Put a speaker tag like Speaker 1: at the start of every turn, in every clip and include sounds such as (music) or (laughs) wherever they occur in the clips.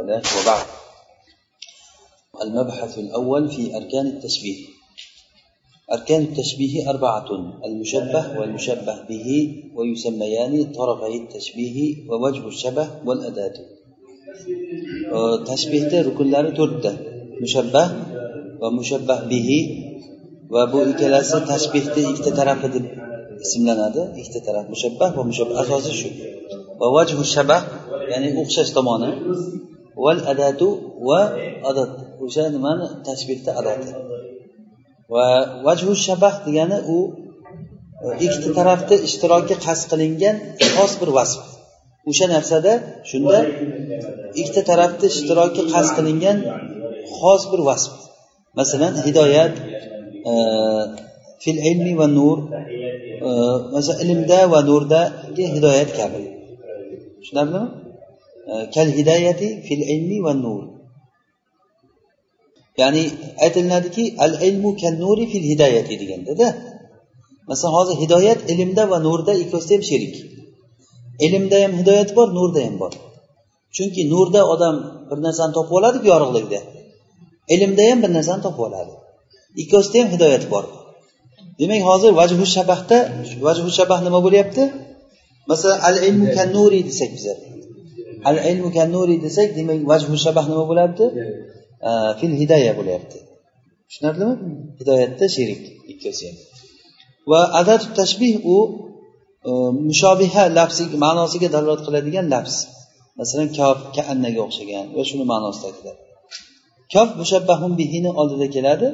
Speaker 1: تعالى وبعد. المبحث الأول في أركان التشبيه. أركان التشبيه أربعة المشبه والمشبه به ويسميان طرفي التشبيه ووجه الشبه والأداة. تشبيه ركن لا ترد مشبه ومشبه به وبو إكلاس تشبيه إكتا اسم لنا هذا إكتا مشبه ومشبه أساس شو؟ ووجه الشبه يعني أخشى استمانه val adatu va adat. O'sha nimani tashbehda adati va vajhu shabah degani u e, ikkita tarafni ishtiroki qasd qilingan xos bir vasf. O'sha narsada shunda ikkita tarafni ishtiroki qasd qilingan xos bir vasf. Masalan hidoyat e, fil ilmi va nur. E, masalan ilmda va nurdagi hidoyat kabi. Tushunarlimi? Kal hidoyati fil ilmi va nur. Ya'ni aytiladiki al ilmu kal nuri fil hidoyati degandada masalan hozir hidoyat ilmda va nurda ikkovsida ham sherik. Ilmda ham hidoyat bor nurda ham bor. Chunki nurda odam bir narsani topib oladiku yorug'likda. Ilmda ham bir narsani topib oladi. Ikkovsida ham hidoyat bor. Demak hozir vajhu shabahda vajhu shabah nima bo'lyapti? Masalan al ilmu kan nuri desak biza al ilmu kan nuri desak demak vajhu shabah nima bo'lyapti fil hidoya bo'lyapti tushunarlimi? Hidoyatda sherik ikkovsi ham. Va adatu tashbih u mushobiha lafziga ma'nosiga dalolat qiladigan lafz. Masalan kof kaannaga o'xshagan va shuni ma'nosida aytiladi. Kof mushabbahun bihini oldida keladi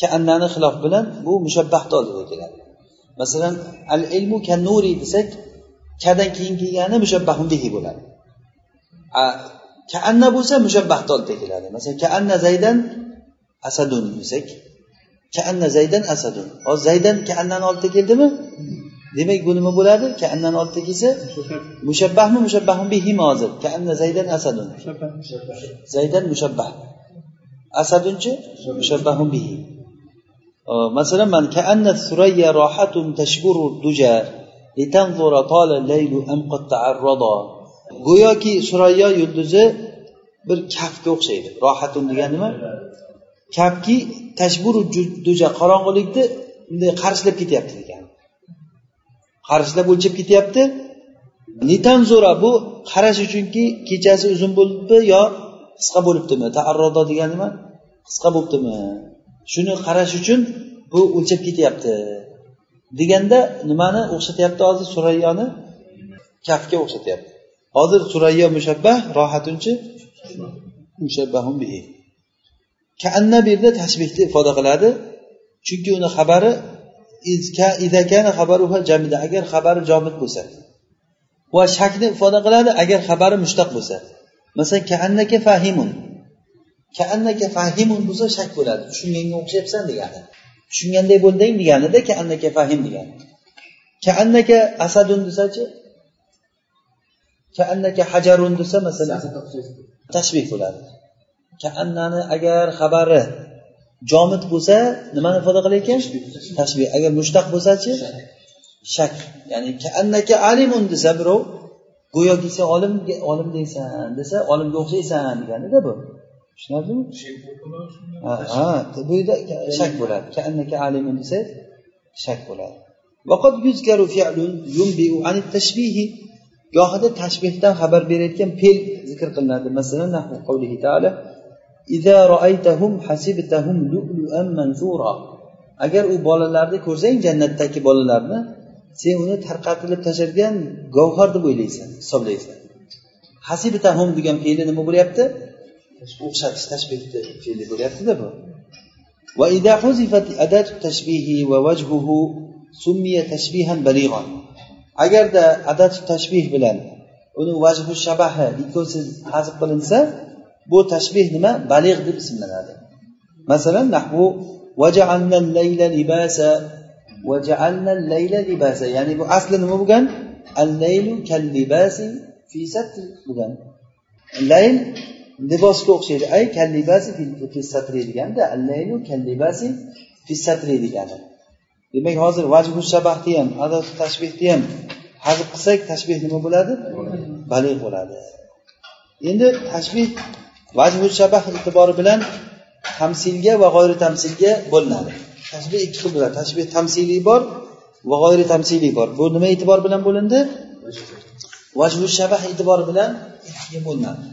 Speaker 1: kaannani xilof bilan bu mushabbahni oldida keladi. Masalan al ilmu kan nuri desak kadan keyin kelgani mushabbahun bihi bo'ladi kaanna bo'lsa mushabbahni oldida masalan kaanna zaydan asadun desak kaanna zaydan asadun. Hozir zaydan kaannani oldida keldimi? Demak bu nima bo'ladi? Kaannani oldida kelsa mushabbahmi mushabbahmi bihim hozir. Kaanna zaydan asadun. Zaydan mushabbah. Asadunchi mushabbahun bihi. Masalan man kaanna surayya rohatun tashkuru duja litanzura tola laylu am qad ta'arrada go'yoki surayyo yulduzi bir kafga o'xshaydi. Rohatun degani nima? Kafki tashburu duja qorong'ulikni bunday qarshilab ketyapti degan. Qarshilab o'lchab ketyapti. Nitanzura bu qarash uchunki kechasi uzun bo'libdi yo qisqa bo'libdimi? Taarrodo degani nima? Qisqa bo'libdimi? Shuni qarash uchun bu o'lchab ketyapti. Deganda nimani o'xshatyapti hozir surayyoni kafga o'xshatyapti. Hozir surayyo mushabbah rohatunchi? Mushabbahun bihi. Kaanna bu yerda tashbihni ifoda qiladi. Chunki uni xabari jamida. Agar xabari jomid bo'lsa. Va shakni ifoda qiladi agar xabari mushtaq bo'lsa. Masalan kaannaka fahimun. Kaannaka fahimun bo'lsa shak bo'ladi. Tushunganga o'xshayapsan degani. Tushunganday bo'lding deganida kaannaka fahim degani. Kaannaka asadun desachi? kaannaka hajarun desa masalan tashbih bo'ladi kaannani agar xabari jomid bo'lsa nimani ifoda qilar ekan tashbih agar mushtaq bo'lsachi shak ya'ni kaannaka alimun desa birov go'yoki sen olim olim deysan desa olimga o'xshaysan deganida bu tushunarlimi ha bu yerda shak bo'ladi kaannaka alimun desa shak bo'ladi وقد يذكر فعل ينبئ عن التشبيه gohida tashbihdan xabar berayotgan fe'l zikr qilinadi masalan qavlihi taala إذا رأيتهم حسبتهم لؤلؤا منثورا agar u bolalarni ko'rsang jannatdagi bolalarni sen uni tarqatilib tashlangan gavhar deb o'ylaysan hisoblaysan hasibtahum degan fe'li nima bo'lyapti o'xshatish tashbihni fe'li bo'lyaptida bu وإذا حذفت أداة التشبيه ووجهه سمي تشبيها بليغا agarda adatu tashbih bilan uni vajhu shabahi ikkovsi hazb qilinsa bu tashbih nima? Baliq deb ismlanadi. Masalan nahvu libasa libasa ya'ni bu asli nima bo'lgan? Al laylu kal libasi fi satri bo'lgan. Layl libosga o'xshaydi. Ay kal libasi fi satri deganda al laylu kal libasi fi satri degani. Demak hozir vajhu shabahni ham adatu tashbehni ham hazb qilsak tashbeh nima bo'ladi? Baligh bo'ladi. Endi tashbeh vajhu shabah e'tibori bilan tamsilga va g'oyri tamsilga bo'linadi. Tashbeh ikki xil bo'ladi. Tashbeh tamsiliy bor va g'oyri tamsiliy bor. Bu nima e'tibor bilan bo'lindi? Vajhu shabah e'tibori bilan ikkiga bo'linadi.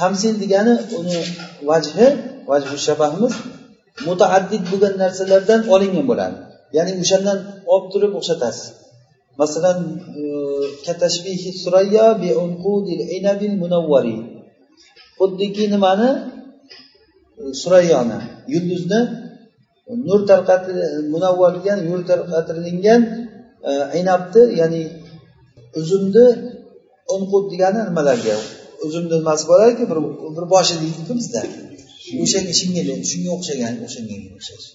Speaker 1: Tamsil degani uni vajhi vajhu shabahimiz mutaaddid bo'lgan narsalardan olingan bo'ladi. Ya'ni o'shandan olib turib o'xshatasiz. Masalan e, katashbihi surayya bi unqudil inabil munawwari. Xuddiki nimani? Surayyoni yulduzni nur tarqati munavvargan nur tarqatilingan e, inabni ya'ni uzumni unqud degani nimalarga? Uzumni nimasi bo'ladiku bir bir boshi deydiku bizda. O'shanga shunga shunga o'xshagan o'shanga o'xshash.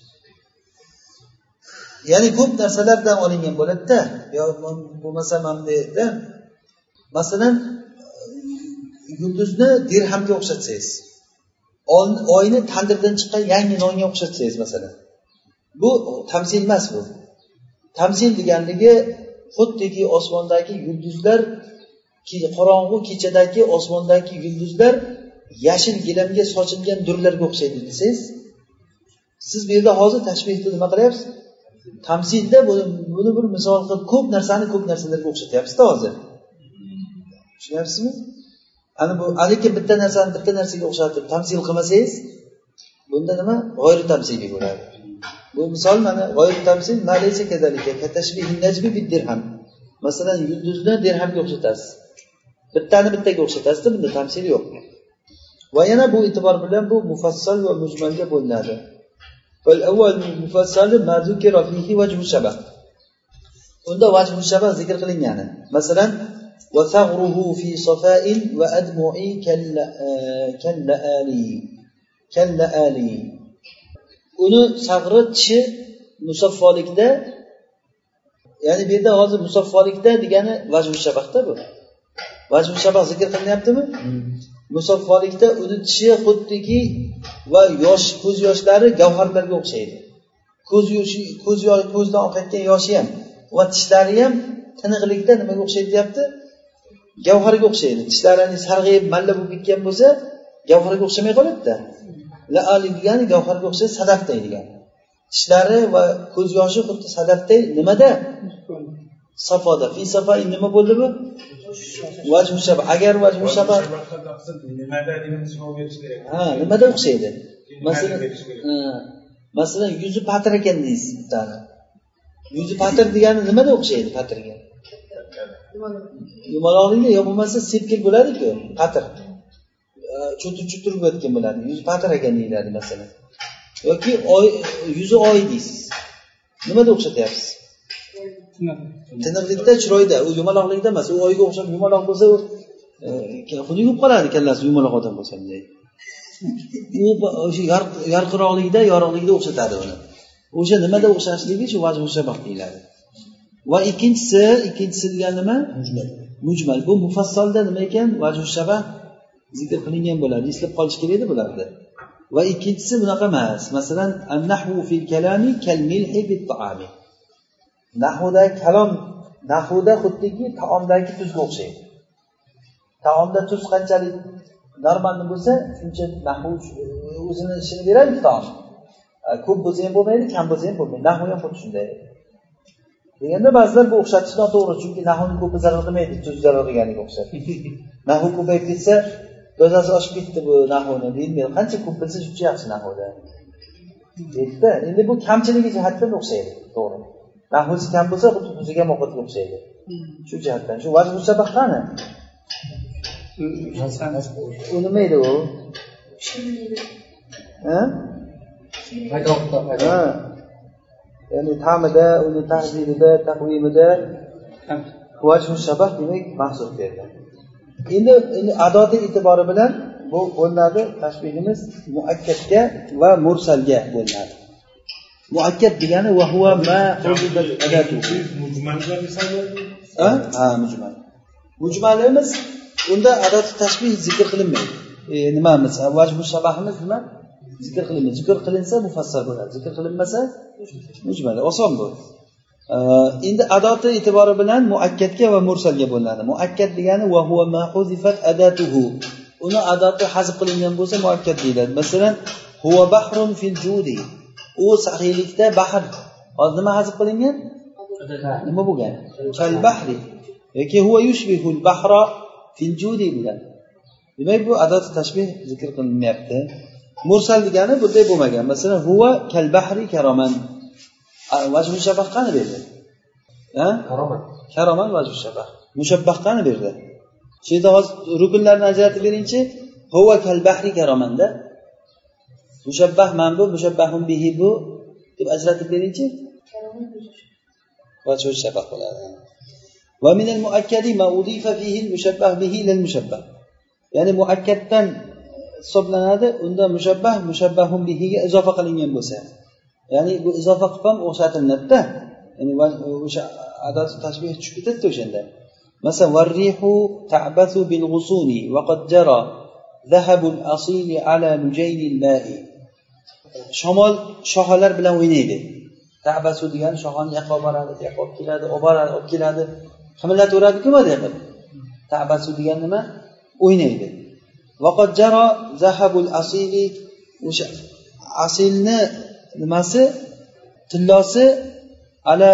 Speaker 1: Ya'ni ko'p narsalardan olingan bo'ladida yo bo'lmasa mana bundayda masalan yulduzni dirhamga o'xshatsangiz oyni tandirdan chiqqan yangi nonga o'xshatsangiz masalan bu tamsil emas bu. Tamsil deganligi xuddiki osmondagi yulduzlar qorong'u kechadagi osmondagi yulduzlar yashil gilamga sochilgan durlarga o'xshaydi desangiz siz bu yerda hozir tashbihni nima qilyapsiz? Tamsilda buni bir misol qilib ko'p narsani ko'p narsalarga o'xshatyapsizda hozir. Tushunyapsizmi ana bu haligi bitta narsani bitta narsaga o'xshatib tamsil qilmasangiz bunda nima? G'oyri tamsiliy bo'ladi bu misol mana g'oyri tamsil dirham. Masalan yulduzni dirhamga o'xshatasiz. Bittani bittaga o'xshatasizda bunda tamsil yo'q. va yana bu e'tibor bilan bu mufassal va mujmalga bo'linadi unda vajhu shabah zikr qilingani masalan وثغره في صفاء وأدمعي كاللآلي كاللآلي uni sag'ri tishi musaffolikda ya'ni bu yerda hozir musaffolikda degani vajhu shabahda bu vajhu shabah zikr qilinyaptimi Musaffolikda uni tishi xuddiki va yosh ko'z yoshlari gavharlarga o'xshaydi. Ko'z yoshi ko'z ko'zdan oqayotgan yoshi ham va tishlari ham tiniqlikda nimaga o'xshaydi deyapti? Gavharga o'xshaydi. Tishlari sarg'ayib malla bo'lib ketgan bo'lsa gavharga o'xshamay qoladida. Laali degani gavharga o'xshaydi sadafday degani tishlari va ko'z yoshi xuddi sadafday nimada? Safoda fi safa nima bo'ldi bu? Vajhu shaba agar vajhu shaba ha nimada o'xshaydi masalan masalan yuzi patir ekan deysiz bittani yuzi patir degani nimada o'xshaydi patirga? Yumaloqlikda yo bo'lmasa sepkil bo'ladiku patir. Cho'tir cho'tir bo'layotgan bo'ladi. Yuzi patir ekan deyiladi masalan. Yoki oy yuzi oy deysiz. Nimada o'xshatyapsiz tiniqlikda chiroyda u yumaloqlikda emas u oyga o'xshab yumaloq bo'lsa u xunuk bo'lib qoladi kallasi yumaloq odam bo'lsa bunday. U o'sha yarqiroqlikda yorug'likda o'xshatadi uni. O'sha nimada o'xshashligi shu vajhu shabah deyiladi. Va ikkinchisi ikkinchisi degani nima? Mujmal. Bu mufassalda nima ekan? Vajhu shabah zikr qilingan bo'ladi eslab qolish kerak edi bularni. Va ikkinchisi bunaqa emas. Masalan nahvu fil kalami kal milhi taami nahvda kalom nahvda xuddiki taomdagi tuzga o'xshaydi. Taomda tuz qanchalik normalniy bo'lsa shuncha nahu o'zini ishini beradi taom. Ko'p bo'lsa ham bo'lmaydi kam bo'lsa ham bo'lmaydi. Nahu ham xuddi shunday. Deganda ba'zilar bu o'xshatish noto'g'ri chunki nahuni ko'pi zarar qilmaydi tuz zarar qilganiga o'xshab. (laughs) Nahu ko'payib ketsa dozasi oshib ketdi bu nahuni deyilmaydi. Qancha ko'p bilsa shuncha yaxshi nahuda. Deydida endi bu kamchiligi jihatdan o'xshaydi to'g'ri nahusi kam bo'lsa xuddi tuzigan ovqatga o'xshaydi shu jihatdan shu vajh musabah qani u nima edi u ya'ni ta'mida uni tahzirida taqvimida vajhu shabah demak mahsul beriladi endi endi adoti e'tibori bilan bu bo'linadi tashbihimiz muakkatga va mursalga bo'linadi muakkad degani va huwa ma ha? Mujmal. Mujmalimiz unda adati tashbih zikr qilinmaydi. E, nimamiz vajhu shabahimiz nima? Zikr qilinmaydi. Zikr qilinsa mufassal bo'ladi. Zikr qilinmasa mujmal. Oson bu. Endi adoti e'tibori bilan muakkatga va mursalga bo'linadi. Muakkat degani adatuhu uni adoti hazb qilingan bo'lsa muakkat deyiladi. Masalan huva bahrun fil judi u saxiylikda bahr hozir nima hazb qilingan nima bo'lgan? Kal bahri. Yoki huva yushbihul bahro fil judi demak bu adoti tashbih zikr qilinmayapti mursal degani bunday bo'lmagan. Masalan huva kal bahri karoman. Vajhu shabah qani bu yerda karoman. Karoman vajhu shabah. Mushabbah qani bu yerda shu yerda hozir rukunlarni ajratib beringchi. Huva kal bahri karomanda mushabbah man bu mushabbahun bihi bu deb ajratib beringchi vajhu shabah bo'ladi ومن المؤكد ما أضيف فيه المشبه به للمشبه ya'ni muakkatdan hisoblanadi unda mushabbah mushabbahun bihiga izofa qilingan bo'lsa ya'ni bu izofa qilib ham o'xshatilinadida ya'ni o'sha adat tashbih tushib ketadida o'shanda masalan varrihu ta'bathu bil g'usuni va qad jara zahabul asili ala nujaynil ma'i shamol shoxalar bilan o'ynaydi. Tabasu degani shoxani yoqqa olib boradi bu yoqqa olib keladi olib boradi olib keladi. Qimillataveraduku bunday qilib tabasu degani nima? O'ynaydi. Jaro zahabul asili o'sha asilni nimasi? Tillosi ala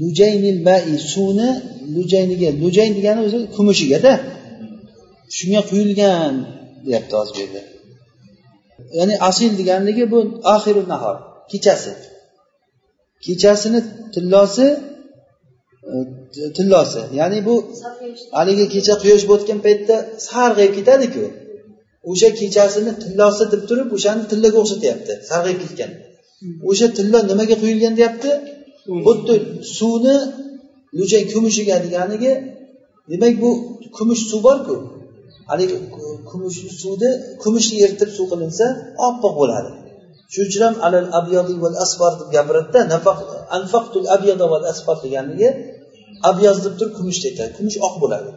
Speaker 1: lujaynil mai suvni lujayniga lujayn degani o'zi kumushigada. Shunga quyilgan deyapti hozir bu yerda. Ya'ni asil deganligi bu oxiru nahor kechasi. Kechasini tillosi tillosi. Ya'ni bu haligi kecha quyosh botgan paytda sarg'ayib ketadiku. O'sha kechasini tillosi deb turib o'shani tillaga o'xshatyapti sarg'ayib ketgan. O'sha tilla nimaga quyilgan deyapti? Xuddi suvni lujay kumushiga deganigi demak bu kumush suv borku haligi kumush suvni kumushni eritib suv qilinsa oppoq bo'ladi. Shuning uchun ham alal abyadi val asfar deb gapiradida anfaqtul abyada val asfar deganligi abyoz deb turib kumush aytadi kumush oq bo'ladi.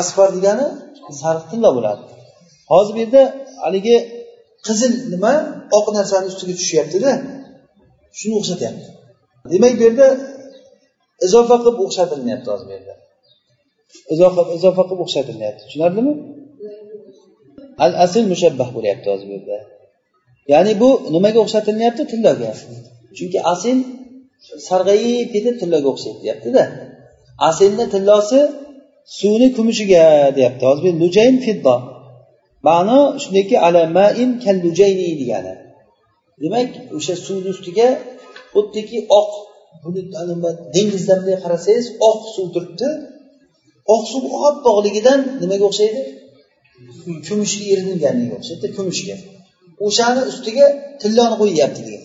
Speaker 1: Asfar degani sariq tilla bo'ladi. Hozir bu yerda haligi qizil nima oq narsani ustiga tushyaptida shuni o'xshatyapti. Demak bu yerda izofa qilib o'xshatilinyapti hozir bu yerda. Izofa qilib o'xshatilyapti. Tushunarlimi? Al asl mushabbah bo'lyapti hozir bu yerda. Ya'ni bu nimaga o'xshatilyapti? Tillaga chunki asil sarg'ayib ketib tillaga o'xshaydi deyaptida asilni tillosi suvni kumushiga deyapti. Hozir lujayn fiddo ma'no shundayki ala main kal lujayni degani. Demak o'sha suvni ustiga xuddiki oq buni dengizda bunday qarasangiz oq suv turibdi. Oq suv oppoqligidan nimaga o'xshaydi? Kumushga eringanligiga o'xshaydi. Kumushga. O'shani ustiga tilloni qo'yyapti degan.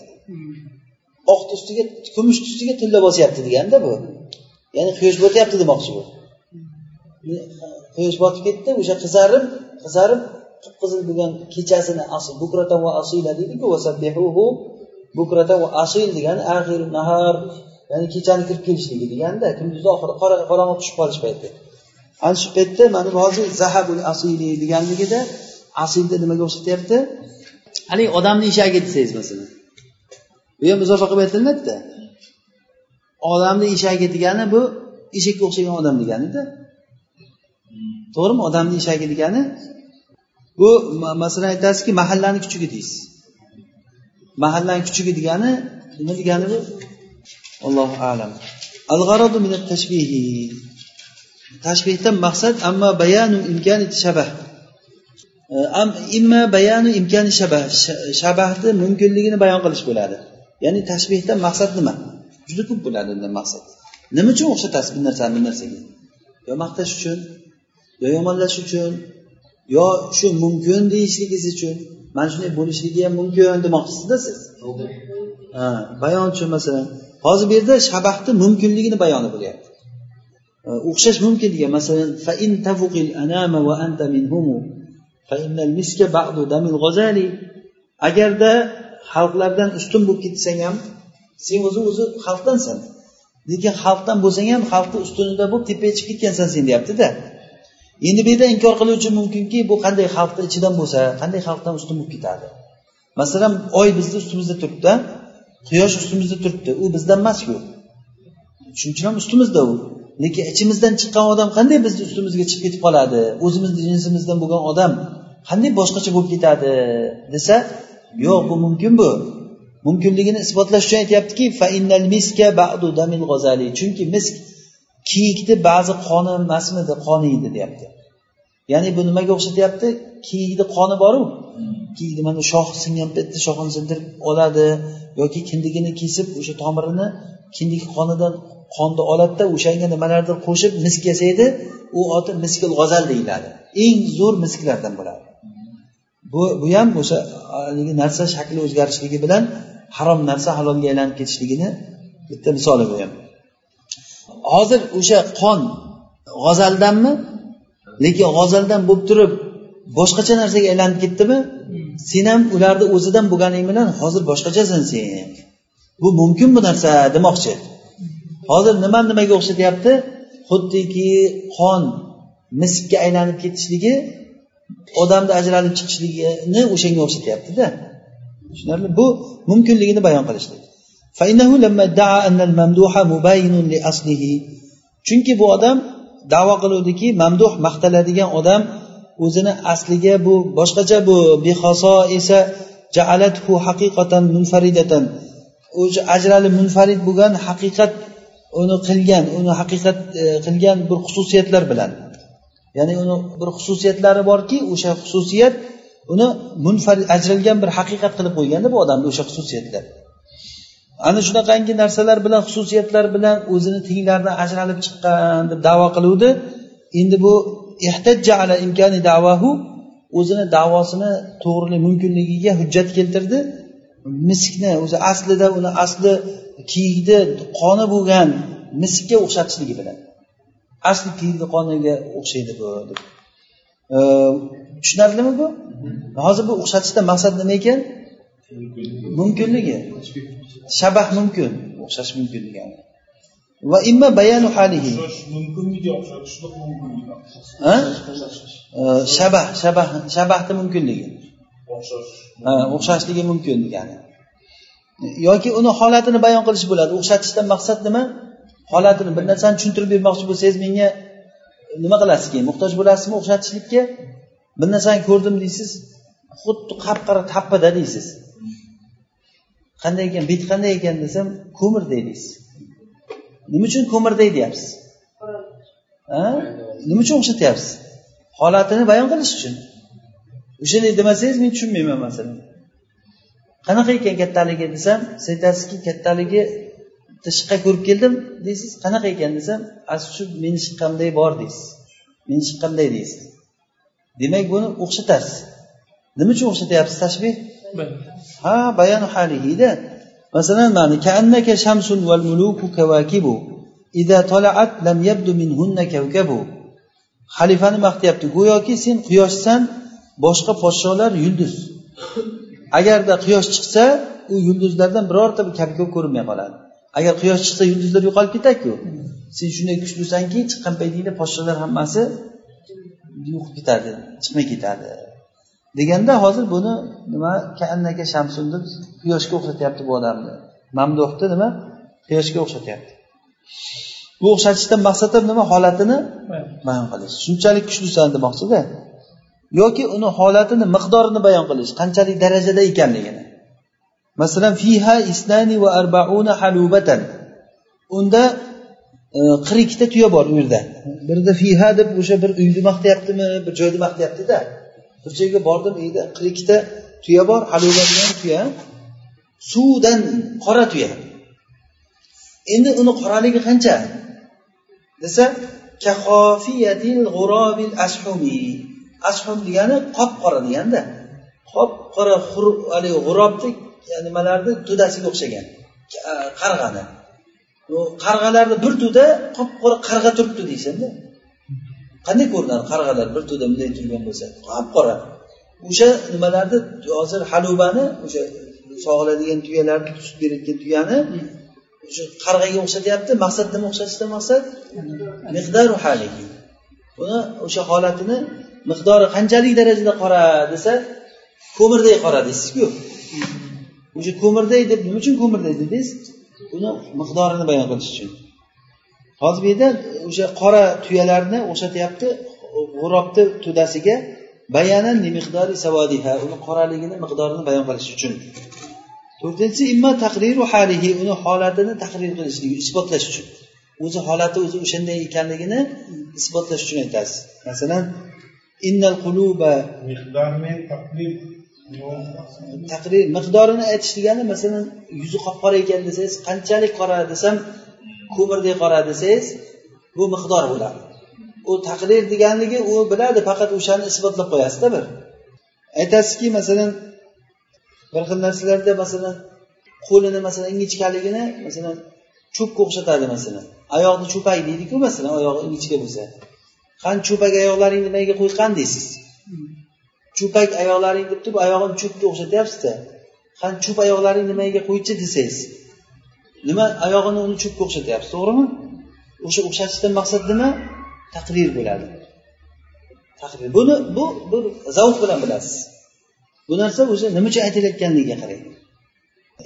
Speaker 1: Oqni ustiga kumushni ustiga tilla bosyapti deganda bu. Ya'ni quyosh botyapti demoqchi bu. Quyosh botib ketdi o'sha qizarib qizarib qip qizil bo'lgan kechasini asl bukratan va asila deydiku bukratan va asil degani axir nahar ya'ni kechani kirib kelishligi deganda kunduzni oxiri qorong'i tushib qolish payti ana shu paytda mana bu hozir zahabul asili deganligida asilni nimaga o'xshatyapti? Haligi odamni eshagi desangiz masalan. Bu ham izofa qilib aytiladida odamni eshagi degani bu eshakka o'xshagan odam deganida. To'g'rimi? Odamni eshagi degani bu masalan aytasizki mahallani kuchugi deysiz. Mahallani kuchugi degani nima degani bu? Allohu alam. Al g'aradu min tashbihi. Tashbihdan maqsad amma bayanu imkani shabah. Imma bayanu imkani shabah. Shabahni mumkinligini bayon qilish bo'ladi. Ya'ni tashbihdan maqsad nima? Juda ko'p bo'ladi undan maqsad. Nima uchun o'xshatasiz bir narsani bir narsaga? Yo maqtash uchun yo yomonlash uchun yo shu mumkin deyishligingiz uchun. Mana shunday bo'lishligi ham mumkin demoqchisizda siz? Ha bayon uchun masalan hozir bu yerda shabahni mumkinligini bayoni bo'lyapti o'xshash mumkin degan masalan agarda xalqlardan ustun bo'lib ketsang ham sen o'zi o'zi xalqdansan. Lekin xalqdan bo'lsang ham xalqni ustunida bo'lib tepaga chiqib ketgansan sen deyaptida endi bu yerda inkor qiluvchi mumkinki bu qanday xalqni ichidan bo'lsa qanday xalqdan ustun bo'lib ketadi? Masalan oy bizni ustimizda turibdi quyosh ustimizda turibdi u bizdan emasku. Shuning uchun ham ustimizda u. lekin ichimizdan chiqqan odam qanday bizni ustimizga chiqib ketib qoladi? O'zimizni jinsimizdan bo'lgan odam qanday boshqacha bo'lib ketadi desa yo'q bu mumkin bu. Mumkinligini isbotlash uchun aytyaptiki chunki misk kiyikni ba'zi qoni emasmidi qoniydi deyapti. Ya'ni bu nimaga o'xshatyapti? Kiyikni qoni boru. Kiyikni mana shox singan paytda shoxini sindirib oladi yoki kindigini kesib o'sha tomirini kindik qonidan qonni oladida o'shanga nimalardir qo'shib misk yasaydi u oti miskil g'azal deyiladi. Eng zo'r misklardan bo'ladi. Bu bu ham o'sha haligi narsa shakli o'zgarishligi bilan harom narsa halolga aylanib ketishligini bitta misoli bu ham. Hozir o'sha qon g'azaldanmi lekin g'azaldan bo'lib turib boshqacha narsaga aylanib ketdimi? Sen ham ularni o'zidan bo'lganing bilan hozir boshqachasan sen. Bu mumkin bu narsa demoqchi. Hozir nima nimaga o'xshatyapti? Xuddiki qon miskka aylanib ketishligi odamni ajralib chiqishligini o'shanga o'xshatyaptida. Tushunarli? Bu mumkinligini bayon qilishlik. Chunki bu odam davo qiluvdiki mamduh maqtaladigan odam o'zini asliga bu boshqacha bu behoso esa jaalathu haqiqatan munfaridatan. O'sha ajralib munfarid bo'lgan haqiqat uni qilgan uni haqiqat e, qilgan bir xususiyatlar bilan. Ya'ni uni bir xususiyatlari borki o'sha xususiyat uni munfarid ajralgan bir haqiqat qilib qo'yganda bu odamni o'sha xususiyatlar. Ana shunaqangi narsalar bilan xususiyatlar bilan o'zini tenglaridan ajralib chiqqan deb davo qiluvdi. Endi bu ehtajja ala imkani davahu o'zini davosini to'g'rilik mumkinligiga hujjat keltirdi. Miskni o'zi aslida uni asli kiyikni qoni bo'lgan miskka o'xshatishligi bilan. Asli kiyikni qoniga o'xshaydi bu deb. Tushunarlimi bu? Hozir bu o'xshatishdan maqsad nima ekan? Mumkinligi. Shabah mumkin o'xshash mumkin degani. Va imma bayanu halihi. Mumkinligi shabah shabah shabahni mumkinligi. O'xshashligi mumkin degani yoki uni holatini bayon qilish bo'ladi. O'xshatishdan maqsad nima? Holatini bir narsani tushuntirib bermoqchi bo'lsangiz menga nima qilasiz keyin? Muhtoj bo'lasizmi o'xshatishlikka? Bir narsani ko'rdim deysiz xuddi qap qora tappida deysiz. Qanday ekan? Bet qanday ekan desam ko'mirday deysiz. Nima uchun ko'mirday deyapsiz? Nima uchun o'xshatyapsiz? Holatini bayon qilish uchun. O'shanday demasangiz men tushunmayman masalan. Qanaqa ekan kattaligi desam siz aytasizki kattaligi bitta shiqqa ko'rib keldim deysiz qanaqa ekan desam shu meni shiqqamday bor deysiz. Meni shiqqamday deysiz. Demak buni o'xshatasiz. Nima uchun o'xshatyapsiz tashbih ha bayonu halihida. Masalan mana kaannaka shamsun val muluku kavakibu ida tolaat lam yabdu minhunna kavkabu xalifani maqtayapti go'yoki sen quyoshsan boshqa podsholar yulduz. Agarda quyosh chiqsa u yulduzlardan birorta bir kapkov ko'rinmay qoladi. Agar quyosh chiqsa yulduzlar yo'qolib ketadiku. Sen shunday kuchlisanki chiqqan paytingda podsholar hammasi yo'qolib ketadi chiqmay ketadi. Deganda hozir buni nima kaannaka shamsun deb quyoshga o'xshatyapti bu odamni. Mamduhni nima? Quyoshga o'xshatyapti. Bu o'xshatishdan maqsad nima? Holatini bayon qilish. Shunchalik kuchlisan demoqchida yoki uni holatini miqdorini bayon qilish qanchalik darajada ekanligini. Masalan fiha isnani va arbauna halubatan. Unda e, qirq ikkita tuya bor u yerda birida fiha deb o'sha bir uyni maqtayaptimi bir joyni maqtayaptida. Bir joyga bordim uyda qirq ikkita tuya bor haluba degan tuya. Suvdan qora tuya. Endi uni qoraligi qancha? Desa ashhum degani qop qora deganda. Qop qora haligi g'urobni nimalarni to'dasiga o'xshagan. Qarg'ani. Qarg'alarni bir to'da qop qora qarg'a turibdi deysanda. Qanday ko'rinadi qarg'alar bir to'da bunday turgan bo'lsa? Qop qora. O'sha nimalarni hozir halubani o'sha sog'iladigan tuyalarni sut berayotgan tuyani o'sha qarg'aga o'xshatyapti maqsad nima o'xshatishdan maqsad miqdaru haligi buni o'sha holatini miqdori qanchalik darajada qora desa ko'mirday qora deysizku. O'sha ko'mirday deb nima uchun ko'mirday dedingiz? Uni miqdorini bayon qilish uchun. Hozir bu yerda o'sha qora tuyalarni o'xshatyapti g'urobni to'dasiga bayanan miqdori savodiha uni qoraligini miqdorini bayon qilish uchun. To'rtinchisi imma taqriru halihi uni holatini taqrir qilishligi isbotlash uchun. O'zi holati o'zi o'shanday ekanligini isbotlash uchun aytasiz. Masalan innal quluba taqrir miqdorini aytish degani masalan yuzi qop qora ekan desangiz qanchalik qora desam ko'mirdek qora desangiz bu miqdor bo'ladi. U taqrir deganligi u biladi faqat o'shani isbotlab qo'yasizda bir. Aytasizki masalan bir xil narsalarda masalan qo'lini masalan ingichkaligini masalan cho'pga o'xshatadi masalan. Oyoqni cho'pak deydiku masalan oyog'i ingichka bo'lsa qani cho'pak oyoqlaringni nimaga qo'ygan deysiz? Cho'pak oyoqlaring deb turib oyog'im cho'pga o'xshatyapsizda. Qani cho'p oyoqlaringni nimaga qo'ychi desangiz. Nima oyog'ini uni cho'pga o'xshatyapsiz to'g'rimi? O'sha o'xshatishdan maqsad nima? Taqrir bo'ladi. Taqrir buni bu bir zavq bilan bilasiz. Bu narsa o'zi nima uchun aytilayotganligiga qarang.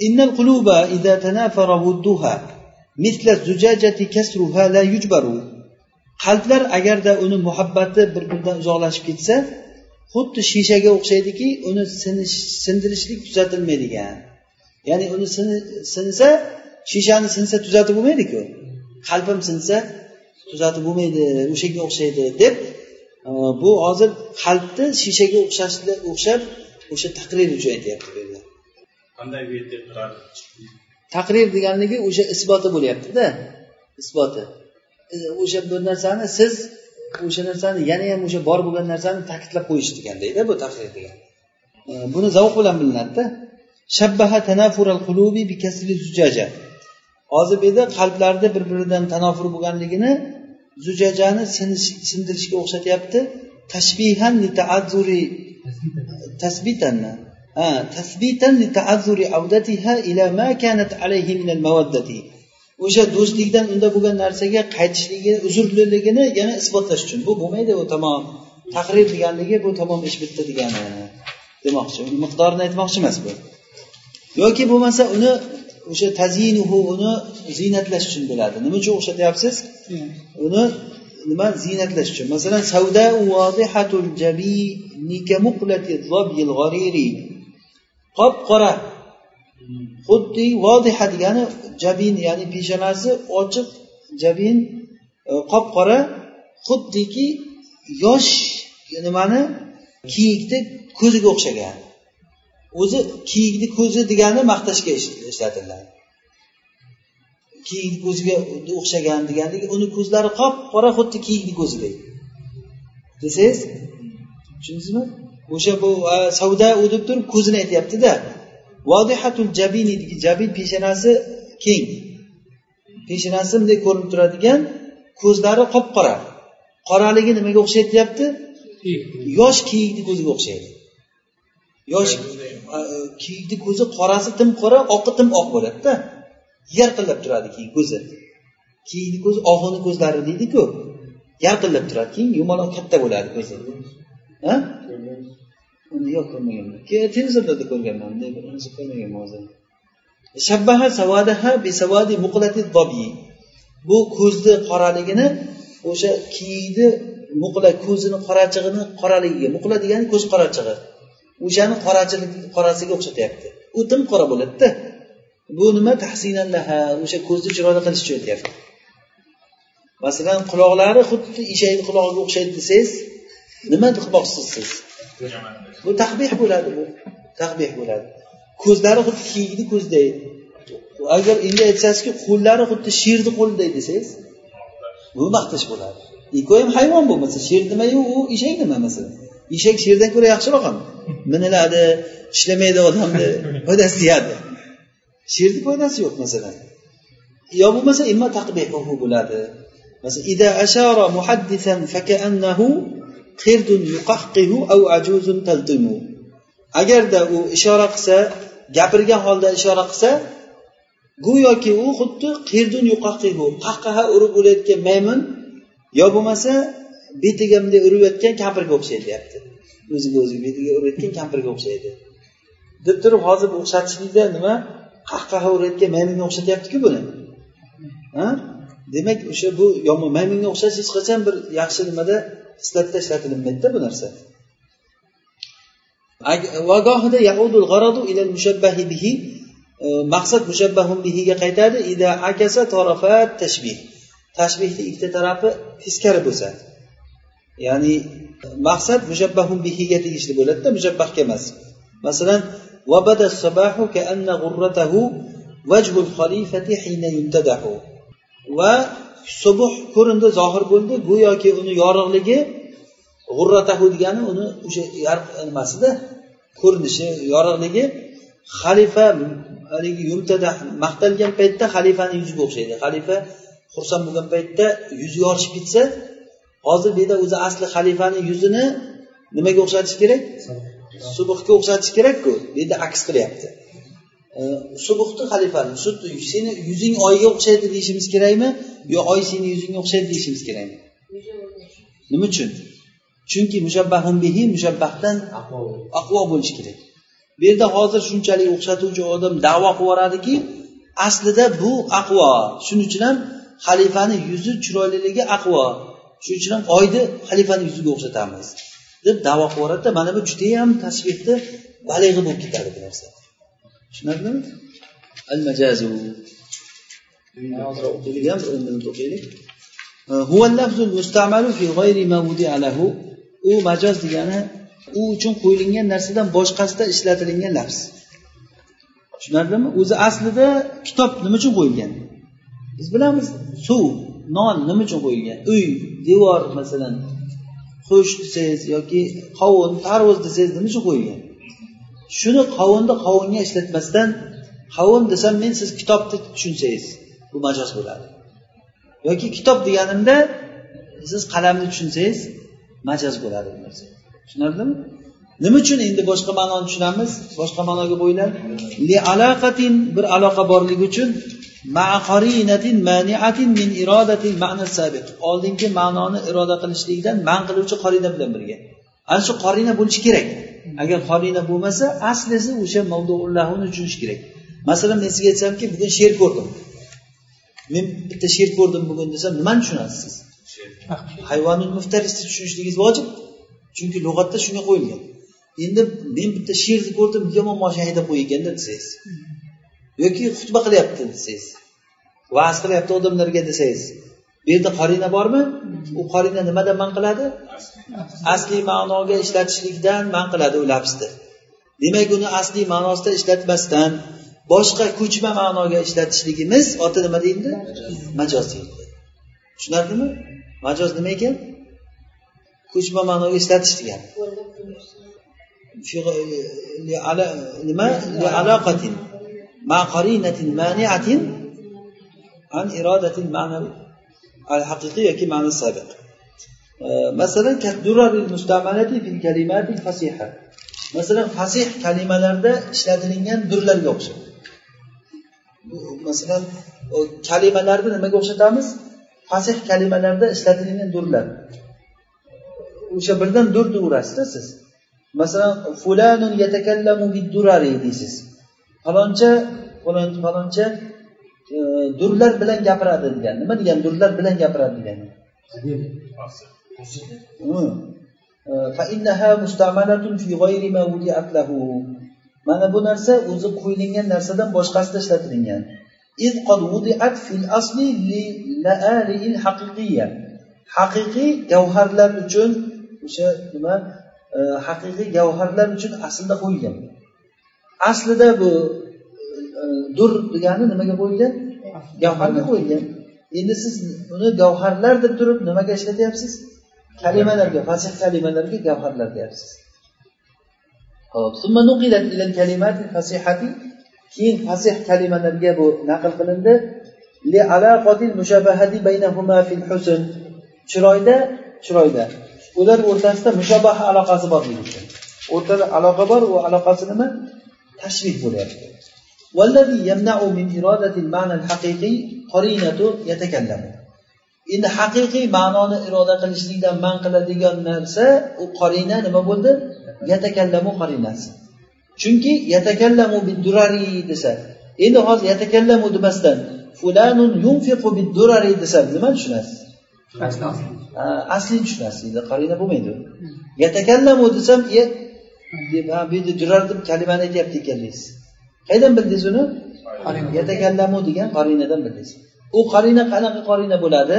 Speaker 1: Innal quluba idza tanafara wudduha مثل الزجاجة kasruha la yujbaru. Qalblar agarda uni muhabbati bir biridan uzoqlashib ketsa xuddi shishaga o'xshaydiki uni sindirishlik tuzatilmaydigan. Ya'ni uni sinsa shishani sinsa tuzatib bo'lmaydiku. Qalbim sinsa tuzatib bo'lmaydi o'shanga o'xshaydi deb e, bu hozir qalbni shishaga o'xshashga o'xshab o'sha taqrir uchun aytyapti bu yerda. Qanday taqrir deganligi o'sha isboti bo'lyaptida. Isboti o'sha bir narsani siz o'sha narsani yana ham o'sha bor bo'lgan narsani ta'kidlab qo'yish degandayda bu taqrir degan e, buni zavq bilan bilinadida shabbaha tanafural qulubi bi kasri zujaja. Hozir bu yerda qalblarni bir biridan tanofur bo'lganligini zujajani sindirishga o'xshatyapti. Tashbihan li taazzuri ha tasbitan li taazzuri avdatiha ila ma kanat alayhi min al mawaddati o'sha do'stlikdan unda bo'lgan narsaga qaytishligi uzrliligini yana isbotlash uchun. Bu bo'lmaydi u tamom taqrir deganligi bu tamom ish bitdi degani demoqchi miqdorini aytmoqchi emas bu. Yoki bo'lmasa uni o'sha tazinuhu uni ziynatlash uchun bo'ladi. Nima uchun o'xshatyapsiz? Uni nima? Ziynatlash uchun. Masalan savda vodihatul qop qora xuddi vodiha degani jabin ya'ni peshonasi ochiq jabin e, qop qora xuddiki yosh nimani kiyikni ko'ziga o'xshagan. O'zi kiyikni ko'zi degani maqtashga ishlatiladi. Kiyikni ko'ziga o'xshagan degandek uni ko'zlari qop qora xuddi kiyikni ko'zidek desangiz tushundingizmi? O'sha bu e, savda u deb turib ko'zini aytyaptida. Vodihatul jabini jabin peshonasi keng. Peshonasi bunday ko'rinib turadigan ko'zlari qop qora qoraligi nimaga o'xshaydi deyapti yosh kiyikni ko'ziga o'xshaydi. Yosh kiyikni ko'zi qorasi tim qora oqi tim oq bo'ladida yarqillab turadi keyin ko'zi. Kiyikni ko'zi og'ini ko'zlari deydiku. Yarqillab turadi keyin yumaloq katta bo'ladi ko'zi ha yo'q ko'rmaganman keyin televizorlarda ko'rganman bunday bir unisi ko'rmaganman o'zim shabbaha savadaha bisavadi muqlati dobi bu ko'zni qoraligini o'sha kiyikni muqla ko'zini qorachig'ini qoraligiga muqla degani ko'z qorachig'i. O'shani qorachilik qorasiga o'xshatyapti. U tim qora bo'ladida. Bu nima? Tahsinallaha o'sha ko'zni chiroyli qilish uchun aytyapti masalan quloqlari xuddi eshakni qulog'iga o'xshaydi desangiz nima qilmoqchisiz siz? Bu taqbeh bo'ladi bu. Taqbeh bo'ladi. Ko'zlari xuddi kiyikni ko'zday agar endi aytsangizki qo'llari xuddi sherni qo'liday desangiz bu maqtash bo'ladi. Ikkovi ham hayvon bo'lmasa sher nimayu u eshak nima masalan? Eshak sherdan ko'ra yaxshiroq ham. Miniladi ishlamaydi odamni. (laughs) Foydasi tegadi sherni foydasi yo'q masalan. Yo bo'lmasa imma taqbihuhu bo'ladi. Masalan ida ashara muhaddisan fakaannahu qirdun ajuzun taltimu agarda u ishora qilsa gapirgan holda ishora qilsa go'yoki u xuddi qirdun yuqaqihu qahqaha urib o'layotgan maymun yo bo'lmasa betiga bunday urayotgan kampirga o'xshaydi deyapti o'ziga o'zi betiga urayotgan kampirga o'xshaydi. Deb turib hozir o'xshatishlikda nima? Qahqaha urayotgan maymunga o'xshatyaptiku buni. Demak o'sha bu yomon maymunga o'xshash hech qachon bir yaxshi nimada xislatda ishlatilmaydida bu narsa maqsad mushabbahun bihiga qaytadi ida akasa tarafat tashbih tashbihni ikkita tarafi teskari bo'lsa ya'ni maqsad mushabbahun bihiga tegishli bo'ladida mushabbahga emas masalan وبدا الصباح كأن غرته وجه الخليفة حين يمتدح va subuh ko'rindi zohir bo'ldi. Go'yoki uni yorug'ligi g'urratahu degani uni o'sha nimasida ko'rinishi yorug'ligi xalifa haligi yumtada maqtalgan paytda xalifani yuziga o'xshaydi. Xalifa xursand bo'lgan paytda yuzi yorishib ketsa hozir bu yerda o'zi asli xalifani yuzini nimaga o'xshatish kerak? Subuhga. O'xshatish kerakku bu yerda aks qilyapti Э, subuhni xalifani seni yuzing oyga o'xshaydi deyishimiz kerakmi? Yo oy seni yuzingga o'xshaydi deyishimiz kerakmi? Nima uchun? Chunki mushabbahun bihi mushabbahdan aqvo bo'lishi kerak. Bu yerda hozir shunchalik o'xshatuvchi odam davo qilib yuboradiki aslida bu aqvo. Shuning uchun ham xalifani yuzi chiroyliligi aqvo. Shuning uchun ham oyni xalifani yuziga o'xshatamiz deb davo qilib yuboradida mana bu judayam tashbehni balig'i bo'lib ketadi bu narsa. tushunarlimi al majazu hozir o'qiylik ham bir o'n minut o'qiylik هو اللفظ المستعمل في غير ما وضع له u majoz degani u uchun qo'yilgan narsadan boshqasida ishlatilingan lafz tushunarlimi o'zi aslida kitob nima uchun qo'yilgan biz bilamiz suv non nima uchun qo'yilgan uy devor masalan qush desangiz yoki qovun tarvuz desangiz nima uchun qo'yilgan Shuni qovunni qovunga ishlatmasdan qovun desam men siz kitobni tushunsangiz bu majoz bo'ladi. Yoki kitob deganimda siz qalamni tushunsangiz majoz bo'ladi bu narsa. Tushunarlimi? Nima uchun endi boshqa ma'noni tushunamiz? Boshqa ma'noga bo'ylar. Li alaqatin bir aloqa borligi uchun oldingi ma'noni iroda qilishlikdan man qiluvchi qorina bilan birga. Ana shu qorina bo'lishi kerak. Agar qorina bo'lmasa aslisi o'sha mavduullahuni tushunish kerak. Masalan men sizga aytsamki bugun sher ko'rdim. Men bitta sher ko'rdim bugun desam nimani tushunasiz? Siz hayvonul muftarisni tushunishligingiz vojib. Chunki lug'atda shunga qo'yilgan. Endi men bitta sherni ko'rdim yomon moshina haydab qo'yganda desangiz yoki xutba qilyapti desangiz va'z qilyapti odamlarga desangiz bu yerda qorina bormi? U qorina nimadan man qiladi? Asliy ma'noga ishlatishlikdan man qiladi u lafzni demak uni asliy ma'nosida ishlatmasdan boshqa ko'chma ma'noga ishlatishligimiz oti nima deyildi majoz deyildi tushunarlimi? Majoz nima ekan? Ko'chma ma'noga ishlatish degani nima? Aloqatin maqorinatin maniatin an irodatin ma'na al haqiqiy yoki ma'na sabiq. E, masalan mustamalati fil kalimatil fasiha. Masalan fasih kalimalarda ishlatilingan durlarga o'xshaydi. Masalan kalimalarni nimaga o'xshatamiz? Fasih kalimalarda ishlatilingan durlar. O'sha birdan dur urasizda siz. Masalan fulanun yatakallamu biddurari deysiz. Faloncha faloncha durlar bilan gapiradi degan. Nima degani durlar bilan gapiradi degani mana bu narsa o'zi qo'yilgan narsadan boshqasida ishlatilingan. Haqiqiy gavharlar uchun o'sha nima? Haqiqiy gavharlar uchun aslida qo'yilgan. Aslida bu dur degani nimaga qo'yilgan gavharga qo'yilgan endi siz uni gavharlar deb turib nimaga ishlatyapsiz? Kalimalarga fasih kalimalarga gavharlar deyapsiz. Keyin fasih kalimalarga bu naql qilindi. Chiroyda chiroyda. Ular o'rtasida mushabaha aloqasi bor deyilgan o'rtada aloqa bor u aloqasi nima? Tashbih bo'lyapti. Endi haqiqiy ma'noni iroda qilishlikdan man qiladigan narsa u qorina nima bo'ldi yatakallamu qorinasi chunki yatakallamu bidurari desa endi hozir yatakallamu demasdan fulanun yunfiqu bid-durari desam nima tushunasiz asli tushunasiz endi qarina bo'lmaydi yatakallamu desam durar deb kalimani aytyapti ekan deysiz qayerdan bildingiz uni? Yatakallamu degan qarinadan bildingiz. U qarina qanaqa qarina bo'ladi?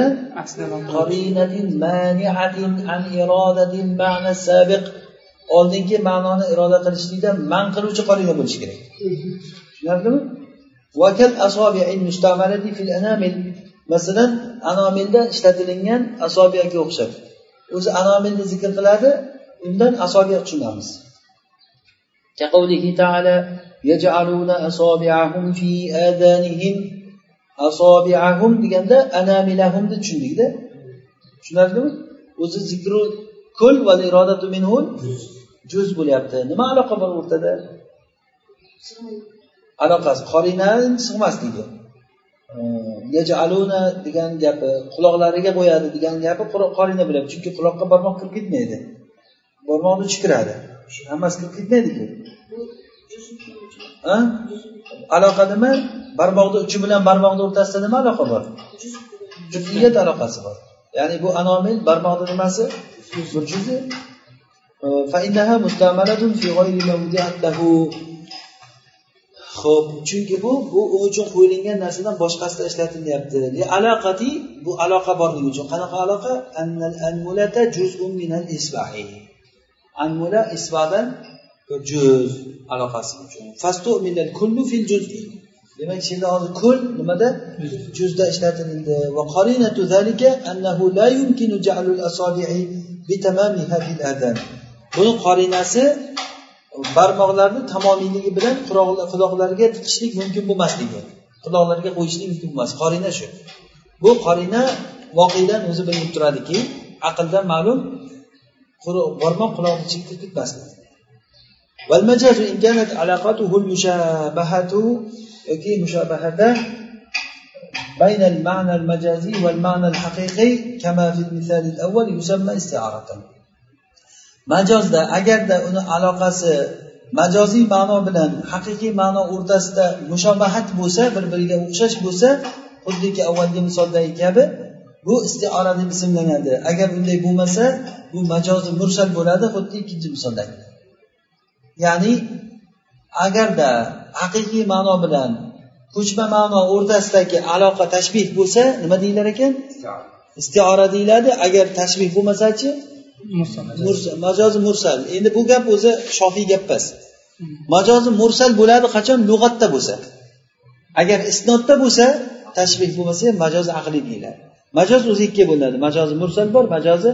Speaker 1: Oldingi ma'noni iroda qilishlikdan man qiluvchi qarina bo'lishi kerak. Tushunarlimi? Masalan anomilda ishlatilingan asobiyaga o'xshab. O'zi anomilni zikr qiladi undan asobiya tushunamiz. يجعلون أصابعهم في آذانهم أصابعهم deganda anamilahumni tushundikda tushunarlimi o'zi zikru kul va irodatu minhul juz bo'lyapti nima aloqa bor o'rtada aloqasi qorinani sig'masligi yajaluna degan gapi quloqlariga qo'yadi degan gapi qorina bo'lyapti chunki quloqqa barmoq kirib ketmaydi barmoqni uchi kiradi hammasi kirib ketmaydiku aloqa nima? Barmoqni uchi bilan barmoqni o'rtasida nima aloqa bor? Juziyat aloqasi bor. Ya'ni bu anomil barmoqni nimasi? Bir juzi. Ho'p chunki bu bu u uchun qo'yilgan narsadan boshqasida ishlatilyapti. Aloqati bu aloqa borligi uchun? Qanaqa aloqa? Anmulata juzun minal isbahi anmula isbadan juz aloqasi uchun. Demak shunda hozir kul nimada? Juzda ishlatildi va qarinatu zalika annahu la yumkinu ja'lul asabi'i bitamamiha fil adan buni qorinasi barmoqlarni tamomiyligi bilan quloqlarga tiqishlik mumkin bo'lmasligi. Quloqlarga qo'yishlik mumkin emas qorina shu. Bu qorina voqedan o'zi bilinib turadiki aqldan ma'lum barmoq quloqni ichiga kirib ketmasligi والمجاز إن كانت علاقته المشابهة yoki mushabahada بين المعنى المجازي والمعنى الحقيقي كما في المثال الأول يسمى استعارة majozda agarda uni aloqasi majoziy ma'no bilan haqiqiy ma'no o'rtasida mushobahat bo'lsa bir biriga o'xshash bo'lsa xuddiki avvalgi misoldagi kabi bu istiora deb ismlanadi agar unday bo'lmasa bu majozi mursal bo'ladi xuddi ikkinchi misoldagi Ya'ni agarda haqiqiy ma'no bilan ko'chma ma'no o'rtasidagi aloqa tashbih bo'lsa nima deyilar ekan? Istiora. Deyiladi. Agar tashbih bo'lmasachi? Majozi mursal. Endi bu gap o'zi shofiy gap emas. Majozi mursal bo'ladi qachon? Lug'atda bo'lsa. Agar isnodda bo'lsa tashbih bo'lmasa ham majozi aqliy deyiladi. Majoz o'zi ikkiga bo'linadi majozi mursal bor majozi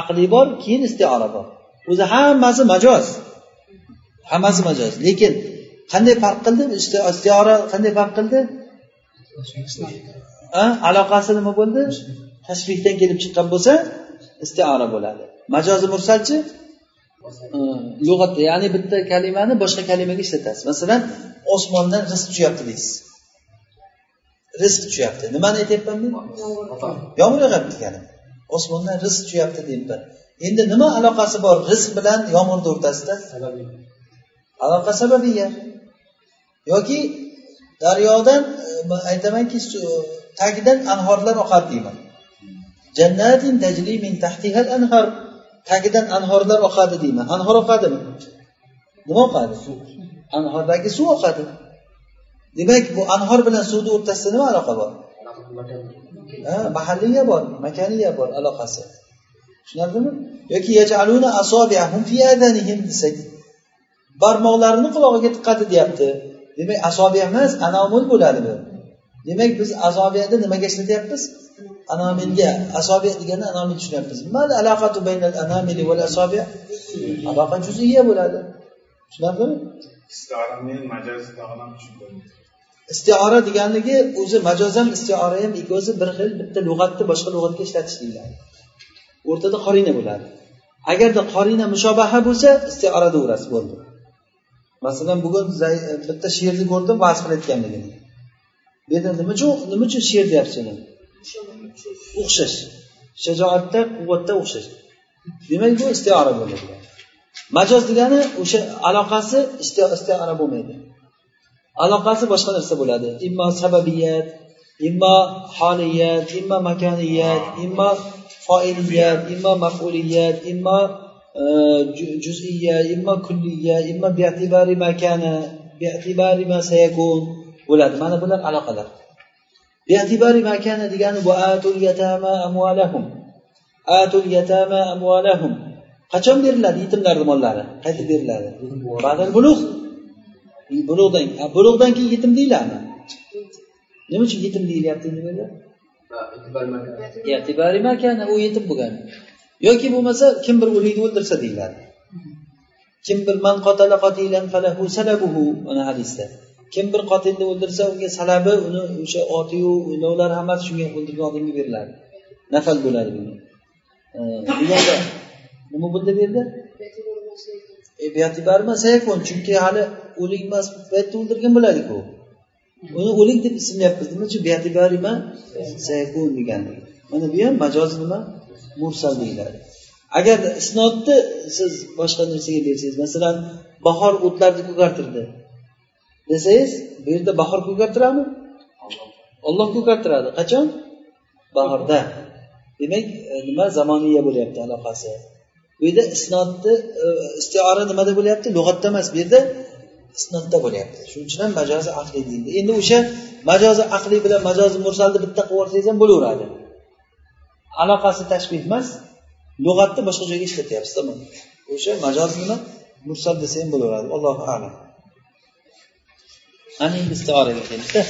Speaker 1: aqliy bor keyin istiora bor. O'zi hammasi majoz hammasi majoz lekin qanday farq qildi? Istiora qanday farq qildi? Aloqasi nima bo'ldi? Tashbihdan kelib chiqqan bo'lsa istiora bo'ladi. Majozi mursalchi? Lug'atda ya'ni bitta kalimani boshqa kalimaga ishlatasiz. Masalan osmondan rizq tushyapti deysiz. Rizq tushyapti. Nimani aytyapman men? Yomg'ir. Yog'yapti degani osmondan rizq tushyapti deyapman endi nima aloqasi bor? Rizq bilan yomg'irni o'rtasida aloqa sababiya yoki daryodan aytamanki tagidan anhorlar oqadi deyman jannatin tajli min tahtihal anhar tagidan anhorlar oqadi deyman anhor oqadimi nima oqadi anhordagi suv oqadi demak bu anhor bilan suvni o'rtasida nima aloqa bor mahalliya bor makaniya bor aloqasi tushunarlimi yoki desak barmoqlarini qulog'iga tiqadi deyapti demak asobiya emas anomil bo'ladi bu. Demak biz azobiyani nimaga ishlatyapmiz? Anomilga asobiya deganda anomil tushunyapmiz. Aloqa juziya bo'ladi. Tushunarlimi istiora deganligi o'zi majoz ham istiora ham ikkovsi bir xil bitta lug'atni boshqa lug'atga ishlatish deyiladi. O'rtada qorina bo'ladi. Agarda qorina mushobaha bo'lsa istiora deyaverasiz bo'ldi masalan bugun e, bitta sherni ko'rdim vaz qilayotganligini. Bu yerda nima uchun nima uchun sher deyapsiz uni? O'xshash. Shajoatda quvvatda o'xshash. Demak bu istiora bo'ladi. Majoz degani o'sha aloqasi istiora bo'lmaydi. Aloqasi boshqa narsa bo'ladi. Immo sababiyat immo holiyat immo makoniyat immo foiliyat immo mafuliyat immo juz'iya immo kulliya immo bi'tibari makana bi'tibari ma sayakun bo'ladi. Mana bular aloqalar. Bi'tibari makana degani bu atul yatama amvalahum atul yatama amvalahum qachon beriladi yetimlarni mollari qaytib beriladi. Ba'dal bulug' bulug'dan bulug'dan keyin yetim deyiladi nima uchun yetim deyilyapti endi bu yerda u yetim bo'lgan yoki bo'lmasa kim bir o'likni o'ldirsa deyiladi. Kim bir man qotala qotilan falahu salabuhu mana hadisda. Kim bir qotilni o'ldirsa unga salabi uni o'sha otiyu ulovlari hammasi shunga o'ldirgan odamga beriladi. Nafal bo'ladi buni. Deganda nima bo'ldi bu yerda? E, chunki hali o'lik emas paytda o'ldirgan bo'ladiku uni o'lik deb ismlayapmiz nima uchun? Sayakun degani mana bu ham majoz nima? Mursal deyiladi agar isnodni siz boshqa narsaga bersangiz masalan bahor o'tlarni ko'kartirdi desangiz bu yerda bahor ko'kartiradimi olloh ko'kartiradi. Qachon? Bahorda. Demak e, nima zamoniya bo'lyapti aloqasi? Bu yerda isnodni e, istiora nimada bo'lyapti? Lug'atda emas bu yerda isnodda bo'lyapti. Shuning uchun ham majozi aqliy deyildi endi o'sha majozi aqliy bilan majozi mursalni bitta qilib yuborsangiz ham bo'laveradi. Aloqasi tashbih emas lug'atni boshqa joyga ishlatyapsiz tamom o'sha majoz nima? Mursal desa ham bo'laveradi allohu alam. Ana endi istioraga keldikda.